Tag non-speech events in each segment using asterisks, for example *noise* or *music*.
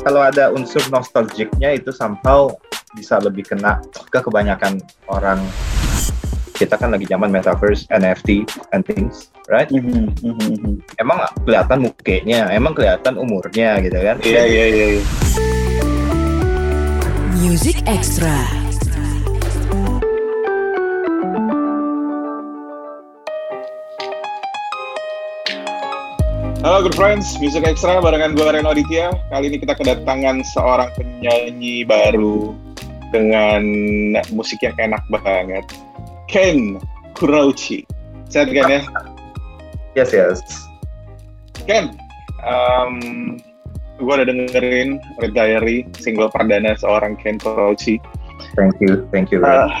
kalau ada unsur nostalgicnya itu somehow bisa lebih kena ke kebanyakan orang kita kan lagi zaman metaverse, NFT, and things, right? Mm -hmm. Emang kelihatan mukanya, emang kelihatan umurnya gitu kan? Iya iya iya. iya. Music Extra. Halo good friends, Music Extra barengan gue Reno Aditya. Kali ini kita kedatangan seorang penyanyi baru dengan musik yang enak banget. Ken Kurauchi. Sehat kan ya? Yes, yes. Ken, um, gue udah dengerin Red Diary, single perdana seorang Ken Kurauchi. Thank you, thank you. Uh,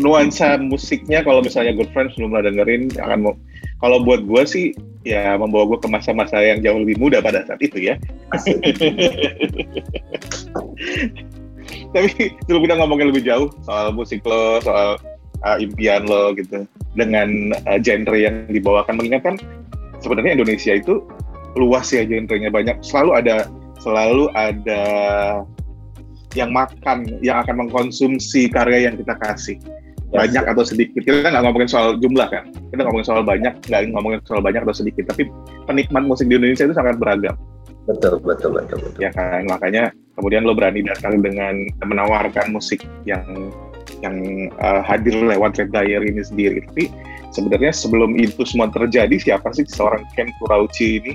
nuansa musiknya kalau misalnya Good Friends belum pernah dengerin, akan mau kalau buat gue sih ya membawa gue ke masa-masa yang jauh lebih muda pada saat itu ya. *laughs* Tapi sebelum kita ngomongin lebih jauh soal musik lo, soal uh, impian lo gitu dengan uh, genre yang dibawakan mengingatkan sebenarnya Indonesia itu luas ya genrenya banyak. Selalu ada selalu ada yang makan yang akan mengkonsumsi karya yang kita kasih banyak atau sedikit. Kita nggak ngomongin soal jumlah kan? Kita ngomongin soal banyak nggak ngomongin soal banyak atau sedikit tapi penikmat musik di Indonesia itu sangat beragam. Betul betul betul betul. Ya kan? Makanya kemudian lo berani datang dengan menawarkan musik yang yang uh, hadir lewat Red Diary ini sendiri. Tapi sebenarnya sebelum itu semua terjadi, siapa sih seorang Ken Kurauchi ini?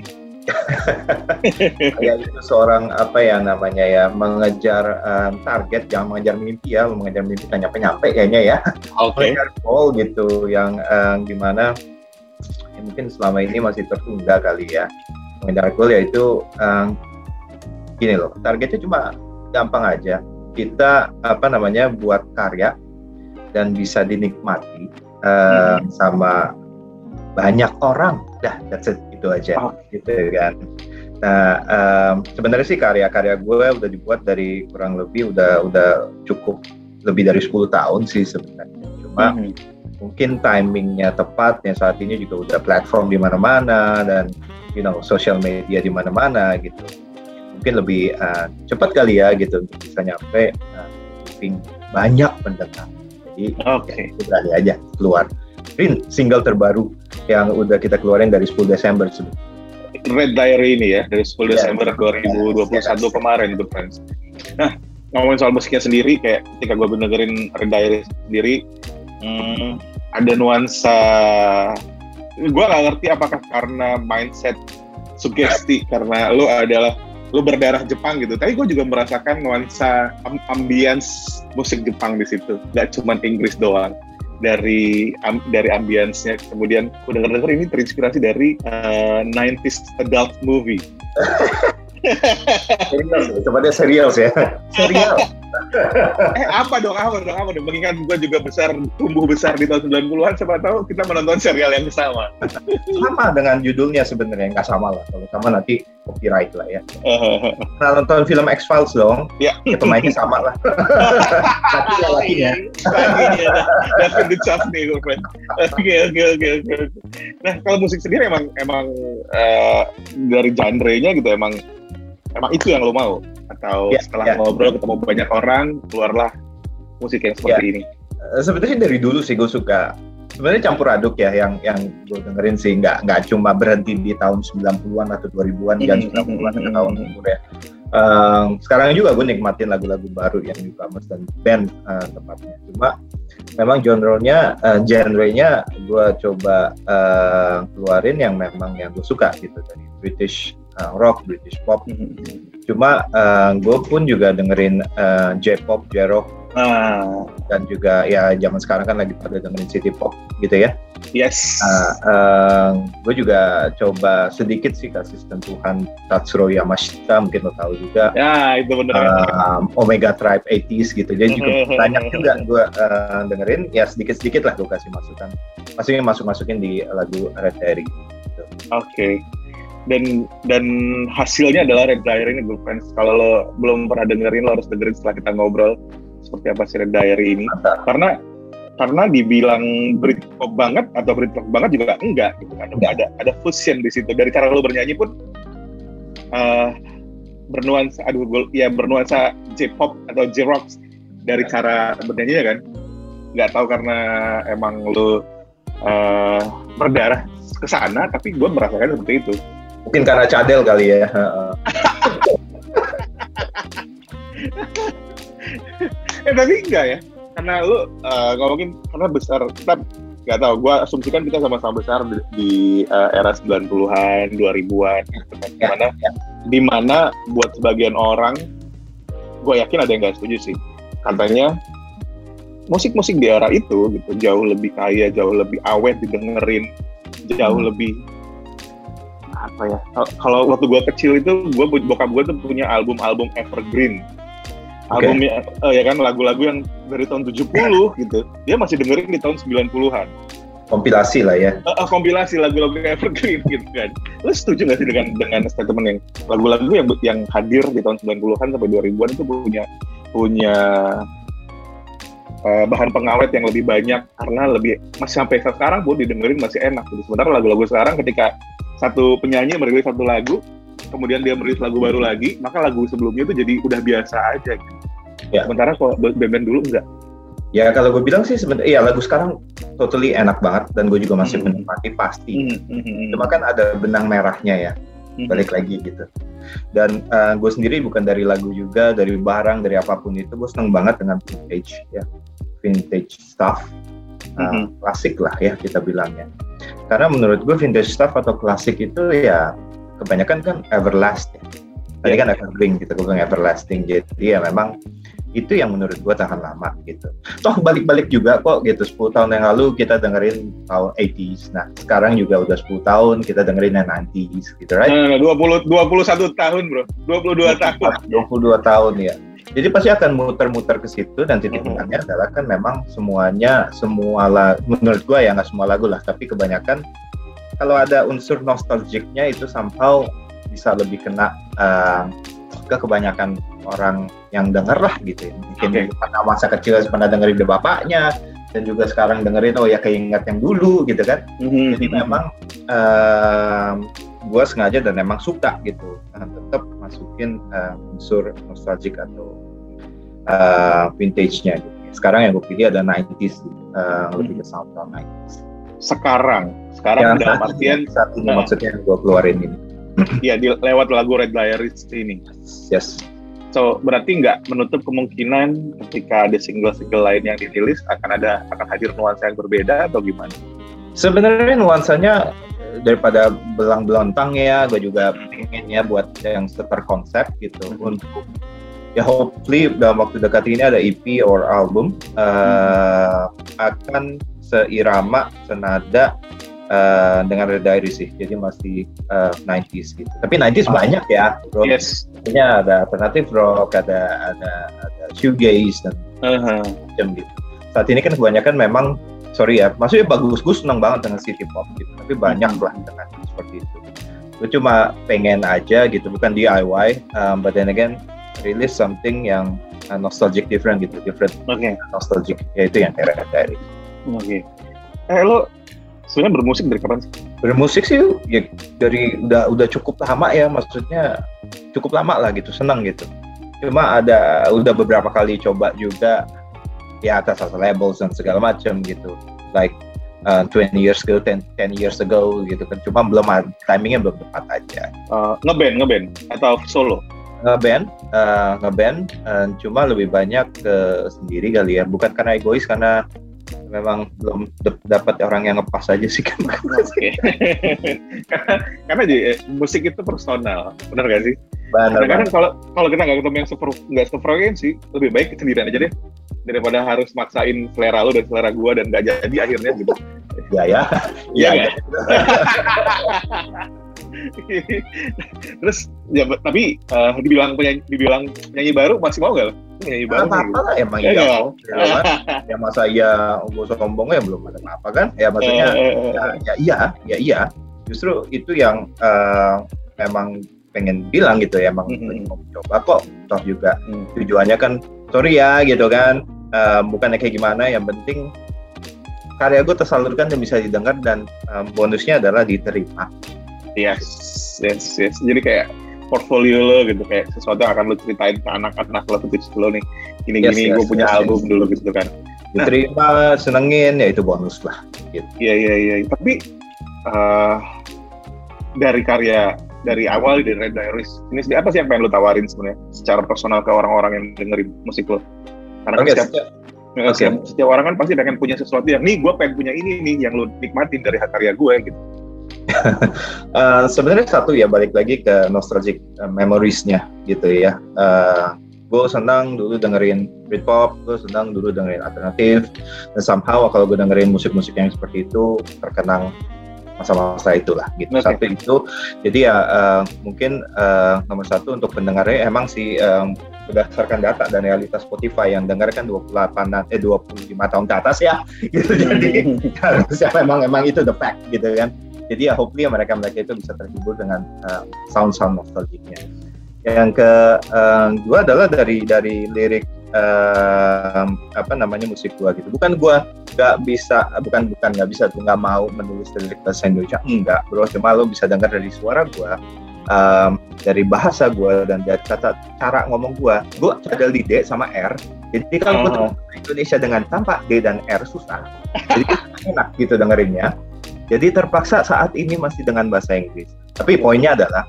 *laughs* ya itu seorang apa ya namanya ya mengejar um, target jangan mengejar mimpi ya mengejar mimpi kan nyampe nyampe kayaknya ya. *laughs* Okay. mengejar goal gitu yang um, gimana ya mungkin selama ini masih tertunda kali ya. Mengejar goal yaitu um, gini loh targetnya cuma gampang aja. Kita apa namanya buat karya dan bisa dinikmati uh, hmm. sama banyak orang. Dah that's it itu aja oh. gitu kan nah um, sebenarnya sih karya-karya gue udah dibuat dari kurang lebih udah udah cukup lebih dari 10 tahun sih sebenarnya cuma hmm. mungkin timingnya tepat ya saat ini juga udah platform di mana-mana dan you know social media di mana-mana gitu mungkin lebih uh, cepat kali ya gitu untuk bisa nyampe uh, banyak pendengar. Jadi okay. berani aja keluar. Rin, single terbaru yang udah kita keluarin dari 10 Desember. Red Diary ini ya dari 10 yeah. Desember 2021 yeah. kemarin tuh friends. Nah ngomongin soal musiknya sendiri kayak ketika gue dengerin Red Diary sendiri hmm, ada nuansa gue gak ngerti apakah karena mindset sugesti karena lo adalah lu berdarah Jepang gitu. Tapi gue juga merasakan nuansa ambience musik Jepang di situ. Gak cuma Inggris doang. Dari um, dari ambience-nya kemudian gue denger denger ini terinspirasi dari uh, 90s adult movie. *laughs* serius, coba dia serius ya. Serial. Eh apa dong apa dong apa dong? Mengingat gue juga besar tumbuh besar di tahun 90-an siapa tahu kita menonton serial yang sama. Sama dengan judulnya sebenarnya nggak sama lah. Kalau sama nanti copyright lah ya. Nah nonton film X Files dong? Ya, ya pemainnya sama lah. *laughs* Tapi ya. Lakinya lakinya David Duchovny oke oke oke oke nah kalau musik sendiri emang emang uh, dari genre-nya gitu emang emang itu yang lo mau? Atau yeah, setelah yeah. ngobrol ketemu banyak orang keluarlah musik yang seperti yeah. ini. Uh, sebetulnya dari dulu sih gue suka sebenarnya campur aduk ya yang yang gue dengerin sih. Nggak nggak cuma berhenti di tahun 90-an atau 2000-an dan 90-an ke tahun umur ya. Um, sekarang juga gue nikmatin lagu-lagu baru yang newcomers dan band uh, tepatnya cuma memang genre-nya uh, genre-nya gue coba uh, keluarin yang memang yang gue suka gitu dari British uh, rock, British pop. Cuma uh, gue pun juga dengerin uh, J-pop, J-rock, uh. dan juga ya zaman sekarang kan lagi pada dengerin city pop gitu ya. Yes. Uh, uh, gue juga coba sedikit sih kasih sentuhan Tatsuro Yamashita, mungkin lo tahu juga. Ya itu benar. Uh, Omega Tribe 80s gitu. Jadi juga *laughs* banyak juga gue uh, dengerin. Ya sedikit-sedikit lah gue kasih masukan. Maksudnya masuk-masukin di lagu Red Harry. Gitu. Oke. Okay dan dan hasilnya adalah Red Diary ini Good Friends. Kalau lo belum pernah dengerin lo harus dengerin setelah kita ngobrol seperti apa sih Red Diary ini. Mantap. Karena karena dibilang Britpop banget atau Britpop banget juga enggak gitu kan. Enggak ada ada fusion di situ. Dari cara lo bernyanyi pun uh, bernuansa aduh gue ya bernuansa J-pop atau J-rock dari cara bernyanyi kan nggak tahu karena emang lu uh, berdarah ke sana tapi gue merasakan seperti itu mungkin karena cadel kali ya *laughs* eh tapi enggak ya karena lu uh, ngomongin karena besar kita nggak tahu gue asumsikan kita sama-sama besar di, di uh, era 90-an 2000-an gitu kan. ya, di mana ya. di mana buat sebagian orang gue yakin ada yang nggak setuju sih katanya musik-musik di era itu gitu jauh lebih kaya jauh lebih awet didengerin jauh hmm. lebih apa ya? Kalau waktu gue kecil itu gue bokap gue tuh punya album-album evergreen. Okay. albumnya uh, ya kan lagu-lagu yang dari tahun 70 gitu. Dia masih dengerin di tahun 90-an kompilasi lah ya. Uh, uh, kompilasi lagu-lagu evergreen *laughs* gitu kan. Lo setuju gak sih dengan dengan statement yang lagu-lagu yang yang hadir di tahun 90-an sampai 2000-an itu punya punya uh, bahan pengawet yang lebih banyak karena lebih masih sampai sekarang pun didengerin masih enak. Jadi sementara lagu-lagu sekarang ketika satu penyanyi merilis satu lagu, kemudian dia merilis lagu baru lagi, maka lagu sebelumnya itu jadi udah biasa aja gitu. Ya. Sementara kalau band-band dulu enggak. Ya kalau gue bilang sih sebenarnya iya lagu sekarang totally enak banget dan gue juga masih hmm. menikmati pasti. Hmm. Hmm. hmm. Cuma kan ada benang merahnya ya. Hmm. Balik lagi gitu. Dan uh, gue sendiri bukan dari lagu juga, dari barang, dari apa pun itu gue seneng banget dengan vintage ya vintage stuff uh, mm-hmm. klasik lah ya kita bilangnya karena menurut gue vintage stuff atau klasik itu ya kebanyakan kan everlasting tadi yeah. kan evergreen gitu gue bilang everlasting jadi ya memang itu yang menurut gue tahan lama gitu. Toh balik-balik juga kok gitu 10 tahun yang lalu kita dengerin tahun 80s. Nah, sekarang juga udah 10 tahun kita dengerin yang 90s gitu right? Nah, 20 21 tahun, Bro. 22 tahun. 22 tahun ya. Jadi pasti akan muter-muter ke situ dan titik tengahnya adalah kan memang semuanya semua lah menurut gua ya nggak semua lagu lah tapi kebanyakan kalau ada unsur nostalgiknya itu somehow bisa lebih kena uh, ke kebanyakan orang yang denger lah gitu ya. Mungkin okay. pada masa kecil pernah dengerin the bapaknya dan juga sekarang dengerin oh ya keinget yang dulu gitu kan. Mm-hmm. Jadi memang uh, gue sengaja dan memang suka gitu uh, tetap masukin uh, unsur nostalgic atau uh, vintage-nya gitu. Sekarang yang gue pilih ada 90s, uh, lebih ke sound 90s. Sekarang, sekarang yang dalam artian saat ini uh, maksudnya yang gue keluarin ini. *clears throat* Iya, di, lewat lagu Red Diaries ini. Yes. So berarti nggak menutup kemungkinan ketika ada single-single lain yang dirilis akan ada akan hadir nuansa yang berbeda atau gimana? Sebenarnya nuansanya daripada belang belontang ya, gue juga pengen ya buat yang terkonsep gitu. Hmm. untuk ya hopefully dalam waktu dekat ini ada EP or album uh, akan seirama senada uh, dengan Red Diary sih. Jadi masih uh, 90s gitu. Tapi 90s oh. banyak ya bro. Yes. Artinya ada alternatif rock ada ada ada shoegaze dan uh-huh. macam gitu. Saat ini kan kebanyakan memang sorry ya maksudnya bagus gue seneng banget dengan city pop gitu. Tapi banyak lah dengan seperti itu. Gue cuma pengen aja gitu bukan DIY um, but then again release something yang uh, nostalgic different gitu different okay. nostalgic yaitu yang kayak dari. Oke. Okay. eh lo sebenarnya bermusik dari kapan sih? Bermusik sih ya dari udah udah cukup lama ya maksudnya cukup lama lah gitu senang gitu. Cuma ada udah beberapa kali coba juga ya atas atas labels dan segala macam gitu. Like uh, 20 years ago 10, 10 years ago gitu kan. Cuma belum timingnya belum tepat aja. Uh, ngeband ngeband. Atau solo? Ngeband uh, ngeband uh, cuma lebih banyak ke sendiri kali ya. Bukan karena egois karena memang belum dapat orang yang ngepas aja sih. *laughs* Kan okay. *laughs* karena, karena jadi, eh, musik itu personal. Benar gak sih? Benar. Karena kan kalau kalau kita nggak ketemu yang nggak sefrekuensi, lebih baik sendirian aja deh daripada harus maksain selera lu dan selera gua dan nggak jadi akhirnya gitu. Ya ya. Iya ya. *laughs* Terus ya tapi uh, dibilang penyanyi, dibilang penyanyi baru masih mau nggak? Penyanyi baru. Apa apa lah emang ya. Ya, ya, ya masa iya gue ya belum ada apa kan? Ya maksudnya ya, ya iya ya iya. Justru itu yang uh, memang pengen bilang gitu ya emang mau coba kok toh juga mm. tujuannya kan sorry ya gitu kan uh, bukannya kayak gimana yang penting karya gue tersalurkan dan bisa didengar dan um, bonusnya adalah diterima Yes, yes, yes. Jadi kayak portfolio lo gitu kayak sesuatu yang akan lo ceritain ke anak-anak lo ke lo nih gini-gini yes, yes, gue punya yes, album yes. dulu gitu kan nah, diterima senengin ya itu bonus lah gitu. iya iya iya tapi uh, dari karya dari awal di Red Diaries. Ini apa sih yang pengen lo tawarin sebenarnya? Secara personal ke orang-orang yang dengerin musik lo karena okay, kan setiap, okay. setiap, setiap orang kan pasti pengen punya sesuatu yang nih gue pengen punya ini nih yang lo nikmatin dari karya gue gitu. Uh, *laughs* sebenarnya satu ya balik lagi ke nostalgic uh, memoriesnya gitu ya. Uh, gue senang dulu dengerin Britpop, gue senang dulu dengerin alternatif, dan somehow kalau gue dengerin musik-musik yang seperti itu terkenang masa-masa itulah gitu. Okay. Satu itu, jadi ya uh, mungkin uh, nomor satu untuk pendengarnya emang sih um, berdasarkan data dan realitas Spotify yang dengar kan 28 eh 25 tahun ke atas ya *laughs* gitu. Jadi *laughs* harusnya memang emang itu the fact gitu kan jadi ya hopefully ya mereka mereka itu bisa terhibur dengan uh, sound sound nostalgiknya yang kedua uh, adalah dari dari lirik uh, apa namanya musik gua gitu bukan gua nggak bisa bukan bukan nggak bisa tuh nggak mau menulis lirik bahasa Indonesia enggak bro cuma lo bisa dengar dari suara gua um, dari bahasa gue dan dari cara, cara ngomong gue, gue cadel di D sama R. Jadi kalau oh. Indonesia dengan tanpa D dan R susah, jadi *laughs* enak gitu dengerinnya. Jadi terpaksa saat ini masih dengan bahasa Inggris. Tapi poinnya adalah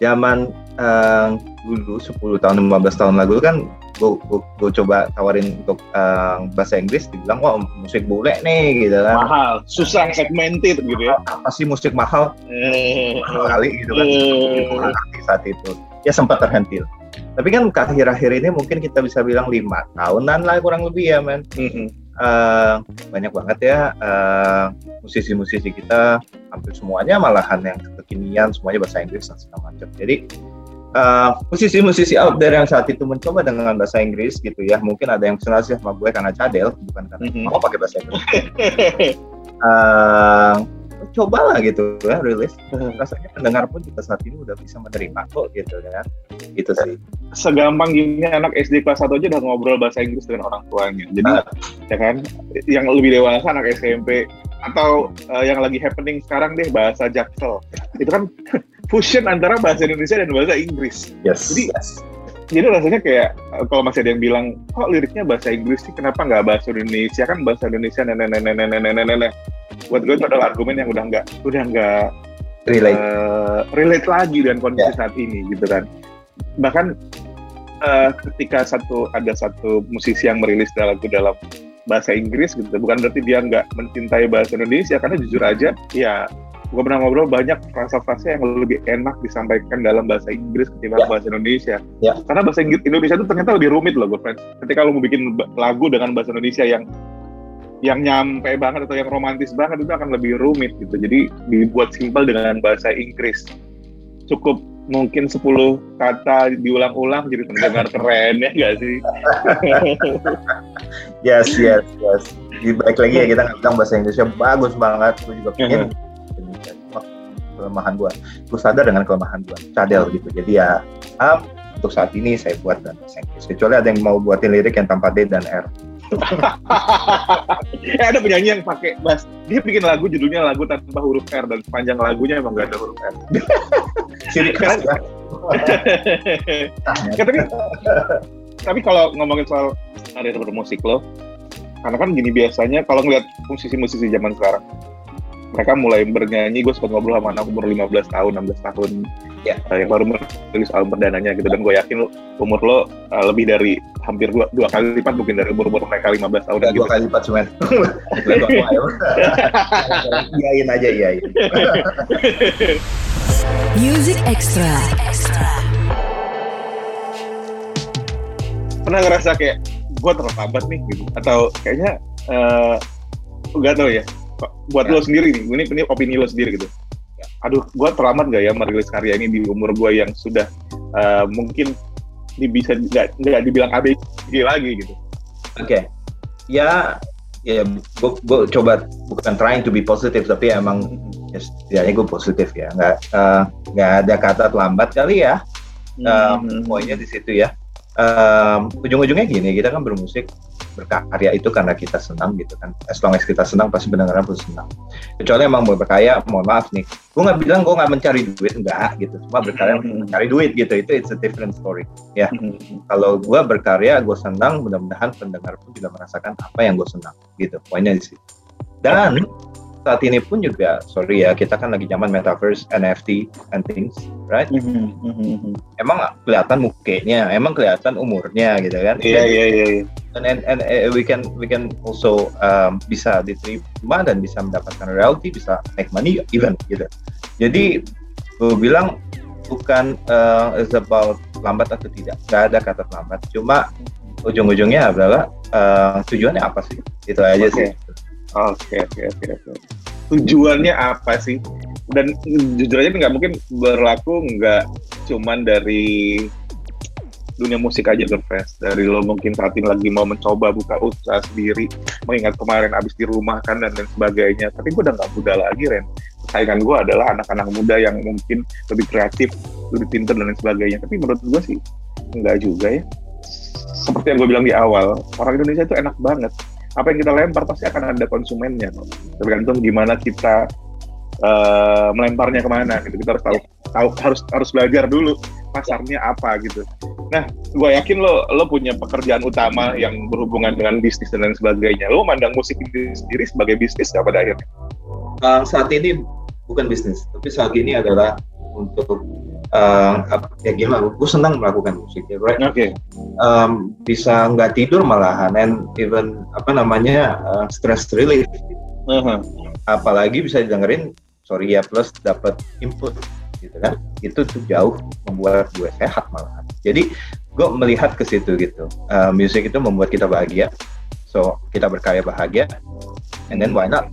zaman uh, dulu 10 tahun 15 tahun lalu kan gue coba tawarin untuk uh, bahasa Inggris dibilang wah musik bule nih gitu kan. Mahal susah segmented gitu ya. Apa sih musik mahal? Eh, mahal kali gitu kan. Eh. saat itu. Ya sempat terhentil. Tapi kan akhir-akhir ini mungkin kita bisa bilang lima tahunan lah kurang lebih ya men. Mm -hmm uh, banyak banget ya musisi eh, musisi-musisi kita hampir semuanya malahan yang kekinian semuanya bahasa Inggris dan segala macam. Jadi uh, musisi-musisi out there yang saat itu mencoba dengan bahasa Inggris gitu ya, mungkin ada yang senang sama gue karena cadel, bukan karena mm -hmm. mau pakai bahasa Inggris. uh, cobalah gitu ya rilis. Rasanya pendengar pun juga saat ini udah bisa menerima kok gitu ya. Gitu sih. Segampang gini anak SD kelas 1 aja udah ngobrol bahasa Inggris dengan orang tuanya. Jadi nah. ya kan yang lebih dewasa anak SMP atau uh, yang lagi happening sekarang deh bahasa Jaksel. Itu kan fusion antara bahasa Indonesia dan bahasa Inggris yes. jadi yes jadi rasanya kayak eh, kalau masih ada yang bilang kok liriknya bahasa Inggris sih kenapa nggak bahasa Indonesia kan bahasa Indonesia nenek nenek nenek nenek nenek nenek buat gue itu adalah argumen yang udah nggak udah nggak relate uh, relate lagi dengan kondisi yeah. saat ini gitu kan bahkan uh, ketika satu ada satu musisi yang merilis lagu dalam bahasa Inggris gitu bukan berarti dia nggak mencintai bahasa Indonesia karena jujur aja ya gue pernah ngobrol banyak frasa-frasa yang lebih enak disampaikan dalam bahasa Inggris ketimbang yeah. bahasa Indonesia. Yeah. Karena bahasa Inggris Indonesia itu ternyata lebih rumit loh, gue friends. Ketika lo mau bikin lagu dengan bahasa Indonesia yang yang nyampe banget atau yang romantis banget itu akan lebih rumit gitu. Jadi dibuat simpel dengan bahasa Inggris. Cukup mungkin 10 kata diulang-ulang jadi terdengar keren ya gak sih? *laughs* yes, yes, yes. Di balik lagi ya kita nggak bilang bahasa Inggrisnya bagus banget. Gue juga pengen kelemahan gue gue sadar dengan kelemahan gue cadel gitu jadi ya um, untuk saat ini saya buat dan bahasa Inggris kecuali ada yang mau buatin lirik yang tanpa D dan R *laughs* eh, ada penyanyi yang pakai bass. Dia bikin lagu judulnya lagu tanpa huruf R dan sepanjang lagunya emang gak ada huruf R. *laughs* Ciri khas ya. *laughs* Tapi tapi kalau ngomongin soal karir bermusik lo karena kan gini biasanya kalau ngeliat musisi-musisi zaman sekarang mereka mulai bernyanyi gue sempat ngobrol sama anak umur 15 tahun 16 tahun ya uh, yang baru merilis album perdananya gitu. Dan gue yakin lo, umur lo uh, lebih dari hampir dua, dua kali lipat mungkin dari umur umur mereka 15 tahun gitu. *laughs* dua kali lipat cuman iyain aja iyain. Music Extra. Pernah ngerasa kayak gue terlambat nih gitu. Atau kayaknya uh, gak tau ya. Buat ya. lo sendiri nih ini ini opini lo sendiri gitu. Aduh gue terlambat gak ya merilis karya ini di umur gue yang sudah uh, mungkin di bisa nggak nggak dibilang ABG lagi gitu. Oke. Okay. ya ya gue coba bukan trying to be positive tapi emang ya setidaknya gue positif ya. Nggak uh, nggak ada kata terlambat kali ya um, mm -hmm. poinnya di situ ya. Um, ujung-ujungnya gini kita kan bermusik berkarya itu karena kita senang gitu kan. As long as kita senang pasti pendengaran pun senang. Kecuali emang mau berkarya mohon maaf nih. Gue nggak bilang gue nggak mencari duit enggak gitu. Cuma berkarya untuk mencari duit gitu. Itu it's a different story ya. Kalau gue berkarya gue senang mudah-mudahan pendengar pun juga merasakan apa yang gue senang gitu. Poinnya di situ. Dan saat ini pun juga sorry ya kita kan lagi zaman metaverse NFT and things right? Mm-hmm. Mm-hmm. emang kelihatan mukanya emang kelihatan umurnya gitu kan? Iya iya iya and, and, and uh, we can we can also um, bisa diterima dan bisa mendapatkan reality bisa make money even gitu jadi gue bilang bukan uh, is about lambat atau tidak gak ada kata lambat cuma ujung-ujungnya adalah uh, tujuannya apa sih itu aja okay. sih Oke oke oke oke. Tujuannya apa sih? Dan jujur aja nggak mungkin berlaku nggak cuman dari dunia musik aja ke Fest. Dari lo mungkin saat ini lagi mau mencoba buka usaha sendiri, mengingat kemarin abis di rumah kan dan lain sebagainya. Tapi gue udah nggak muda lagi Ren. Saingan gue adalah anak-anak muda yang mungkin lebih kreatif, lebih pintar dan lain sebagainya. Tapi menurut gue sih nggak juga ya. Seperti yang gue bilang di awal, orang Indonesia itu enak banget apa yang kita lempar pasti akan ada konsumennya tergantung gimana kita uh, melemparnya ke mana gitu kita harus tahu, tahu harus harus belajar dulu pasarnya apa gitu nah gue yakin lo lo punya pekerjaan utama yang berhubungan dengan bisnis dan lain sebagainya. Lo mandang musik ini sendiri sebagai bisnis nggak pada akhirnya? Uh, saat ini bukan bisnis tapi saat ini adalah untuk uh, ya gimana gue senang melakukan musik ya right? Oke. Okay. um, bisa nggak tidur malahan and even apa namanya uh, stress relief. Uh -huh. apalagi bisa dengerin sorry ya plus dapat input gitu kan? Itu tuh jauh membuat gue sehat malahan jadi gue melihat ke situ gitu. Uh, musik itu membuat kita bahagia. So kita berkarya bahagia. And then why not?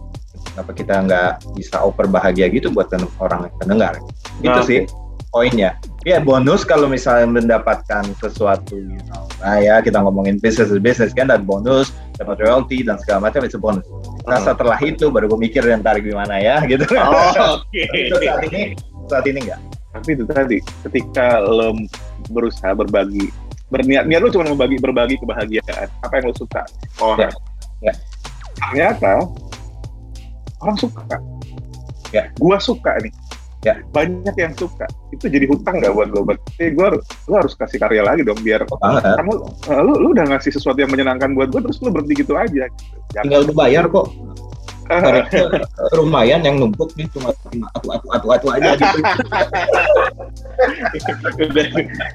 Kenapa kita nggak bisa oper bahagia gitu buat orang pendengar? Itu nah, sih poinnya. Ya bonus kalau misalnya mendapatkan sesuatu you know. Nah ya kita ngomongin bisnis bisnis kan dan bonus dapat royalty dan segala macam itu bonus. Nah uh. setelah itu baru gue mikir ntar gimana ya gitu. Oh, *laughs* oke. Okay. saat ini saat ini enggak tapi itu tadi ketika lo berusaha berbagi. Berniat niat lo cuma membagi berbagi kebahagiaan. Apa yang lo suka? Oh ya. ya. ternyata orang suka. Ya. Gua suka nih. Ya. Banyak yang suka. Itu jadi hutang nggak buat gue berarti gue harus gue harus kasih karya lagi dong biar oh, kamu uh, lu lu udah ngasih sesuatu yang menyenangkan buat gue terus lu berhenti gitu aja. Gitu. tinggal lu bayar kok lumayan yang numpuk nih cuma atu atu atu atu aja gitu.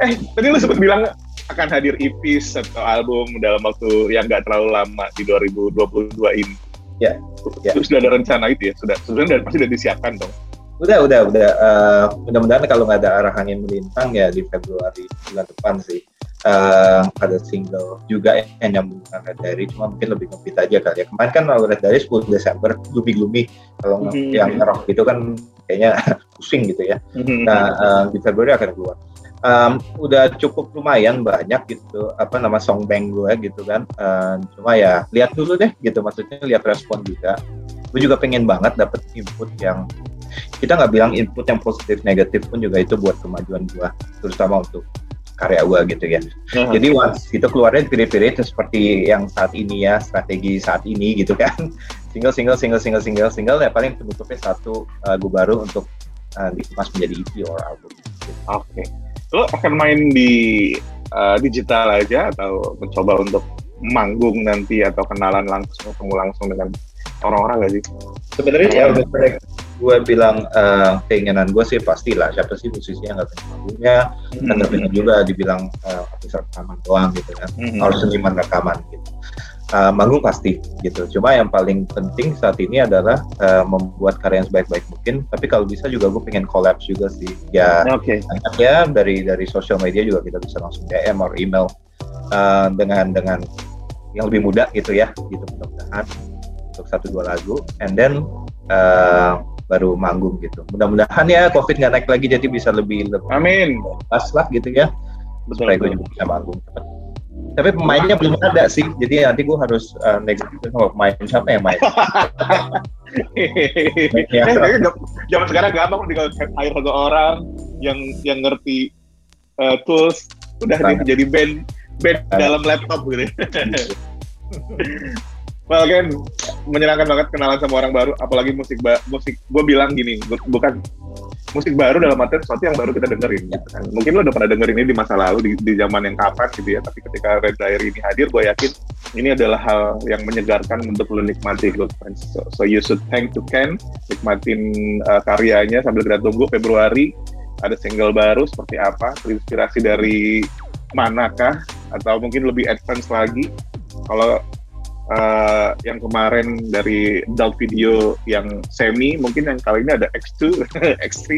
eh tadi lu sempat bilang akan hadir EP atau album dalam waktu yang nggak terlalu lama di 2022 ini. Ya. ya. Sudah ada rencana itu ya? Sudah, sudah pasti sudah disiapkan dong udah udah udah uh, mudah-mudahan kalau nggak ada arahan yang melintang ya di Februari bulan depan sih uh, ada single juga yang nyambung dengan Red Diary cuma mungkin lebih ngebit aja kali ya. Kemarin kan Red Diary 10 Desember gloomy gloomy kalau mm-hmm. yang rock itu kan kayaknya *laughs* pusing gitu ya. Mm-hmm. nah uh, di Februari akan keluar. Um, udah cukup lumayan banyak gitu apa nama song bank gue gitu kan. Uh, cuma ya lihat dulu deh gitu maksudnya lihat respon juga. Gue juga pengen banget dapet input yang kita nggak bilang input yang positif negatif pun juga itu buat kemajuan gua terutama untuk karya gua gitu ya. Uh-huh. Jadi once itu keluarnya period-period seperti yang saat ini ya, strategi saat ini gitu kan. *laughs* Single single single single single single ya paling penutupnya satu lagu baru untuk uh, dikemas menjadi EP or album. Oke. Okay. Lo akan main di uh, digital aja atau mencoba untuk manggung nanti atau kenalan langsung ketemu langsung dengan orang-orang gak sih? Sebenarnya ya udah gue bilang uh, keinginan gue sih pastilah siapa sih musisi yang nggak pengen hmm. dan nggak pengen juga dibilang uh, rekaman doang gitu kan. Hmm. harus seniman rekaman gitu. Uh, manggung pasti gitu. Cuma yang paling penting saat ini adalah uh, membuat karya yang sebaik-baik mungkin. Tapi kalau bisa juga gue pengen collab juga sih. Ya okay. ya dari dari sosial media juga kita bisa langsung DM atau email uh, dengan dengan yang lebih mudah gitu ya. Gitu mudah-mudahan. Untuk satu dua lagu. And then uh, baru manggung gitu. Mudah-mudahan ya COVID nggak naik lagi jadi bisa lebih lebih Amin. pas lah gitu ya. Betul, Supaya gue juga bisa manggung. Tapi pemainnya belum ada sih, jadi nanti gue harus uh, next sama pemain siapa yang main. ya. *laughs* Zaman sekarang gampang tinggal hire satu orang yang yang ngerti uh, tools, udah jadi band band dalam laptop gitu. *laughs* well kan menyenangkan banget kenalan sama orang baru, apalagi musik ba musik. Gue bilang gini, bukan musik baru dalam arti sesuatu yang baru kita dengerin gitu kan. Mungkin lo udah pernah dengerin ini di masa lalu di, di zaman yang kapan gitu ya, tapi ketika Red Diary ini hadir, gue yakin ini adalah hal yang menyegarkan untuk lo nikmati good friends. So, so you should thank to Ken, nikmatin uh, karyanya sambil kita tunggu Februari ada single baru seperti apa, terinspirasi dari manakah atau mungkin lebih advance lagi. Kalau uh, yang kemarin dari adult video yang semi mungkin yang kali ini ada X2 X3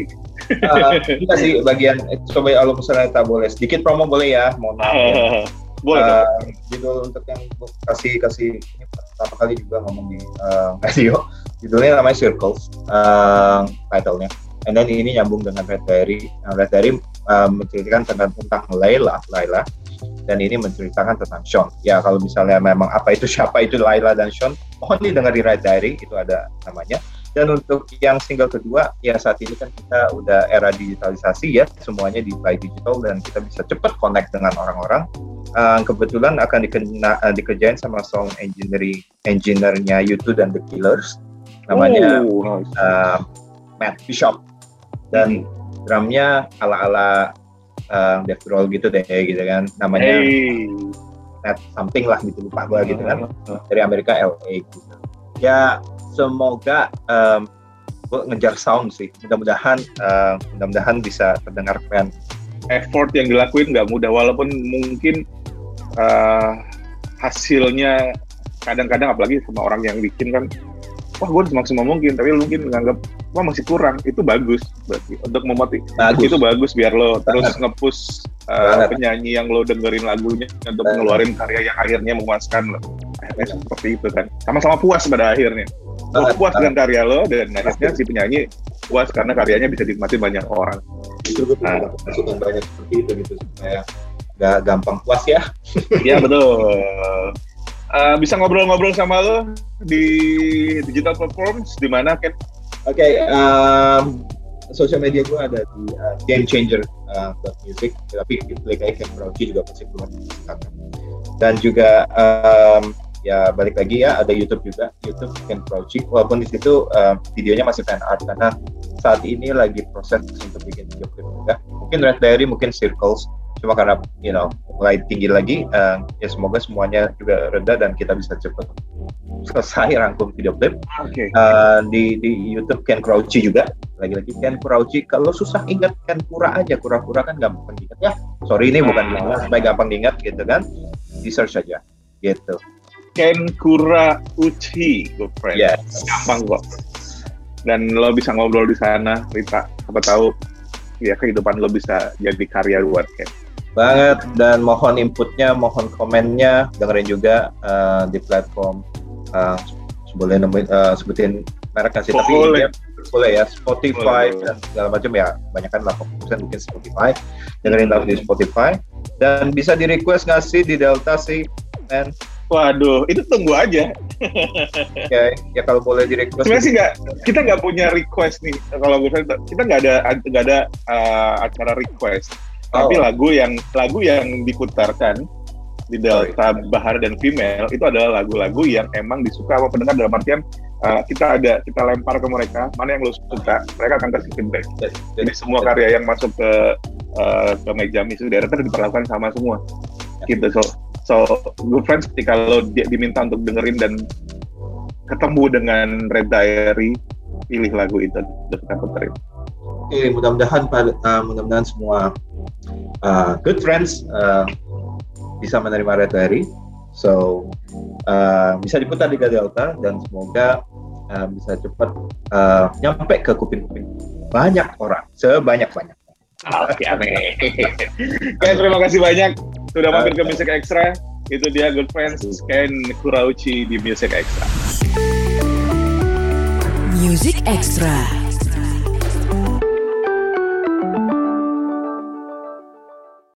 uh, kita sih bagian coba kalau misalnya tak boleh sedikit promo boleh ya mohon maaf ya. *laughs* boleh uh, judul untuk yang kasih kasih ini pertama kali juga ngomong di uh, radio judulnya namanya Circles uh, titlenya. And then ini nyambung dengan Red Diary. Red Diary uh, menceritakan tentang tentang Layla Layla dan ini menceritakan tentang Sean. Ya kalau misalnya memang apa itu *laughs* siapa itu Laila dan Sean, mohon didengar di Right Diary itu ada namanya. Dan untuk yang single kedua, ya saat ini kan kita udah era digitalisasi ya, semuanya di by digital dan kita bisa cepat connect dengan orang-orang. Uh, kebetulan akan dikena, uh, dikerjain sama song engineering engineer-nya YouTube dan The Killers, namanya oh, nice. uh, Matt Bishop dan hmm. drumnya ala-ala uh, death roll gitu deh gitu kan. Namanya hey. net something lah gitu lupa gue gitu kan. Dari Amerika LA gitu. Ya semoga um, gue ngejar sound sih. Mudah-mudahan uh, mudah-mudahan bisa terdengar keren. Effort yang dilakuin nggak mudah walaupun mungkin uh, hasilnya kadang-kadang apalagi sama orang yang bikin kan wah gue semaksimal mungkin tapi lu mungkin menganggap wah masih kurang. Itu bagus. Berarti untuk memotivasi itu bagus biar lo terus ngepush uh, penyanyi yang lo dengerin lagunya untuk ngeluarin karya yang akhirnya memuaskan lo. Akhirnya seperti itu kan. Sama-sama puas pada akhirnya. Lo puas dengan karya lo dan akhirnya si penyanyi puas karena karyanya bisa dinikmati banyak orang. Itu gue nah. masukan banyak seperti itu gitu supaya gak gampang puas ya. *laughs* Iya betul. Uh, bisa ngobrol-ngobrol sama lo di digital platforms di mana kan? Oke, okay, um, sosial media gue ada di uh, Game Changer uh, music, tapi klik aja Ken Crouchy juga pasti keluar Dan juga um, ya balik lagi ya ada YouTube juga, YouTube Ken Crouchy. Walaupun di situ uh, videonya masih fan art karena saat ini lagi proses untuk bikin video klip juga. Mungkin Red Diary, mungkin Circles, cuma karena you know mulai tinggi lagi uh, ya semoga semuanya juga reda dan kita bisa cepat selesai rangkum video clip okay. uh, di di YouTube Ken Crouchy juga. Lagi-lagi Ken Crouchy kalau susah ingat Ken Kura aja. Kura-kura kan gampang diingat. Ya sorry ini bukan uh. supaya gampang diingat gitu kan. Di search aja gitu. Ken Kura Uchi good friend. Yes. gampang kok. Dan lo bisa ngobrol di sana Rita. Apa tahu ya kehidupan lo bisa jadi karya buat Ken banget dan mohon inputnya, mohon komennya, dengerin juga uh, di platform uh, boleh nemuin uh, sebutin merek kasih tapi boleh. Ya, boleh ya Spotify boleh, dan segala macam ya banyak kan 80% mungkin Spotify dengerin lagu di Spotify dan bisa di request ngasih di Delta sih and Waduh, itu tunggu aja. ya, ya kalau boleh di request. Sebenarnya sih nggak, kita nggak punya request nih. Kalau gue kita nggak ada nggak ada uh, acara request tapi oh. lagu yang lagu yang diputarkan di Delta oh, Bahar dan Female itu adalah lagu-lagu yang emang disuka sama pendengar dalam artian uh, kita ada kita lempar ke mereka mana yang lo suka mereka akan kasih feedback jadi, jadi semua karya yang masuk ke uh, ke meja misi daerah itu diperlakukan sama semua ya. gitu so so good friends ketika lo di, diminta untuk dengerin dan ketemu dengan Red Diary pilih lagu itu untuk kita puterin. Oke, mudah-mudahan uh, mudah-mudahan semua uh, good friends uh, bisa menerima Red Diary. So uh, bisa diputar di Delta dan semoga uh, bisa cepat uh, nyampe ke kuping-kuping banyak orang, sebanyak banyak. Oke. Oke, terima kasih banyak sudah mampir ke Music Extra. Itu dia Good Friends Ken Kurauchi di Music Extra. Music Extra.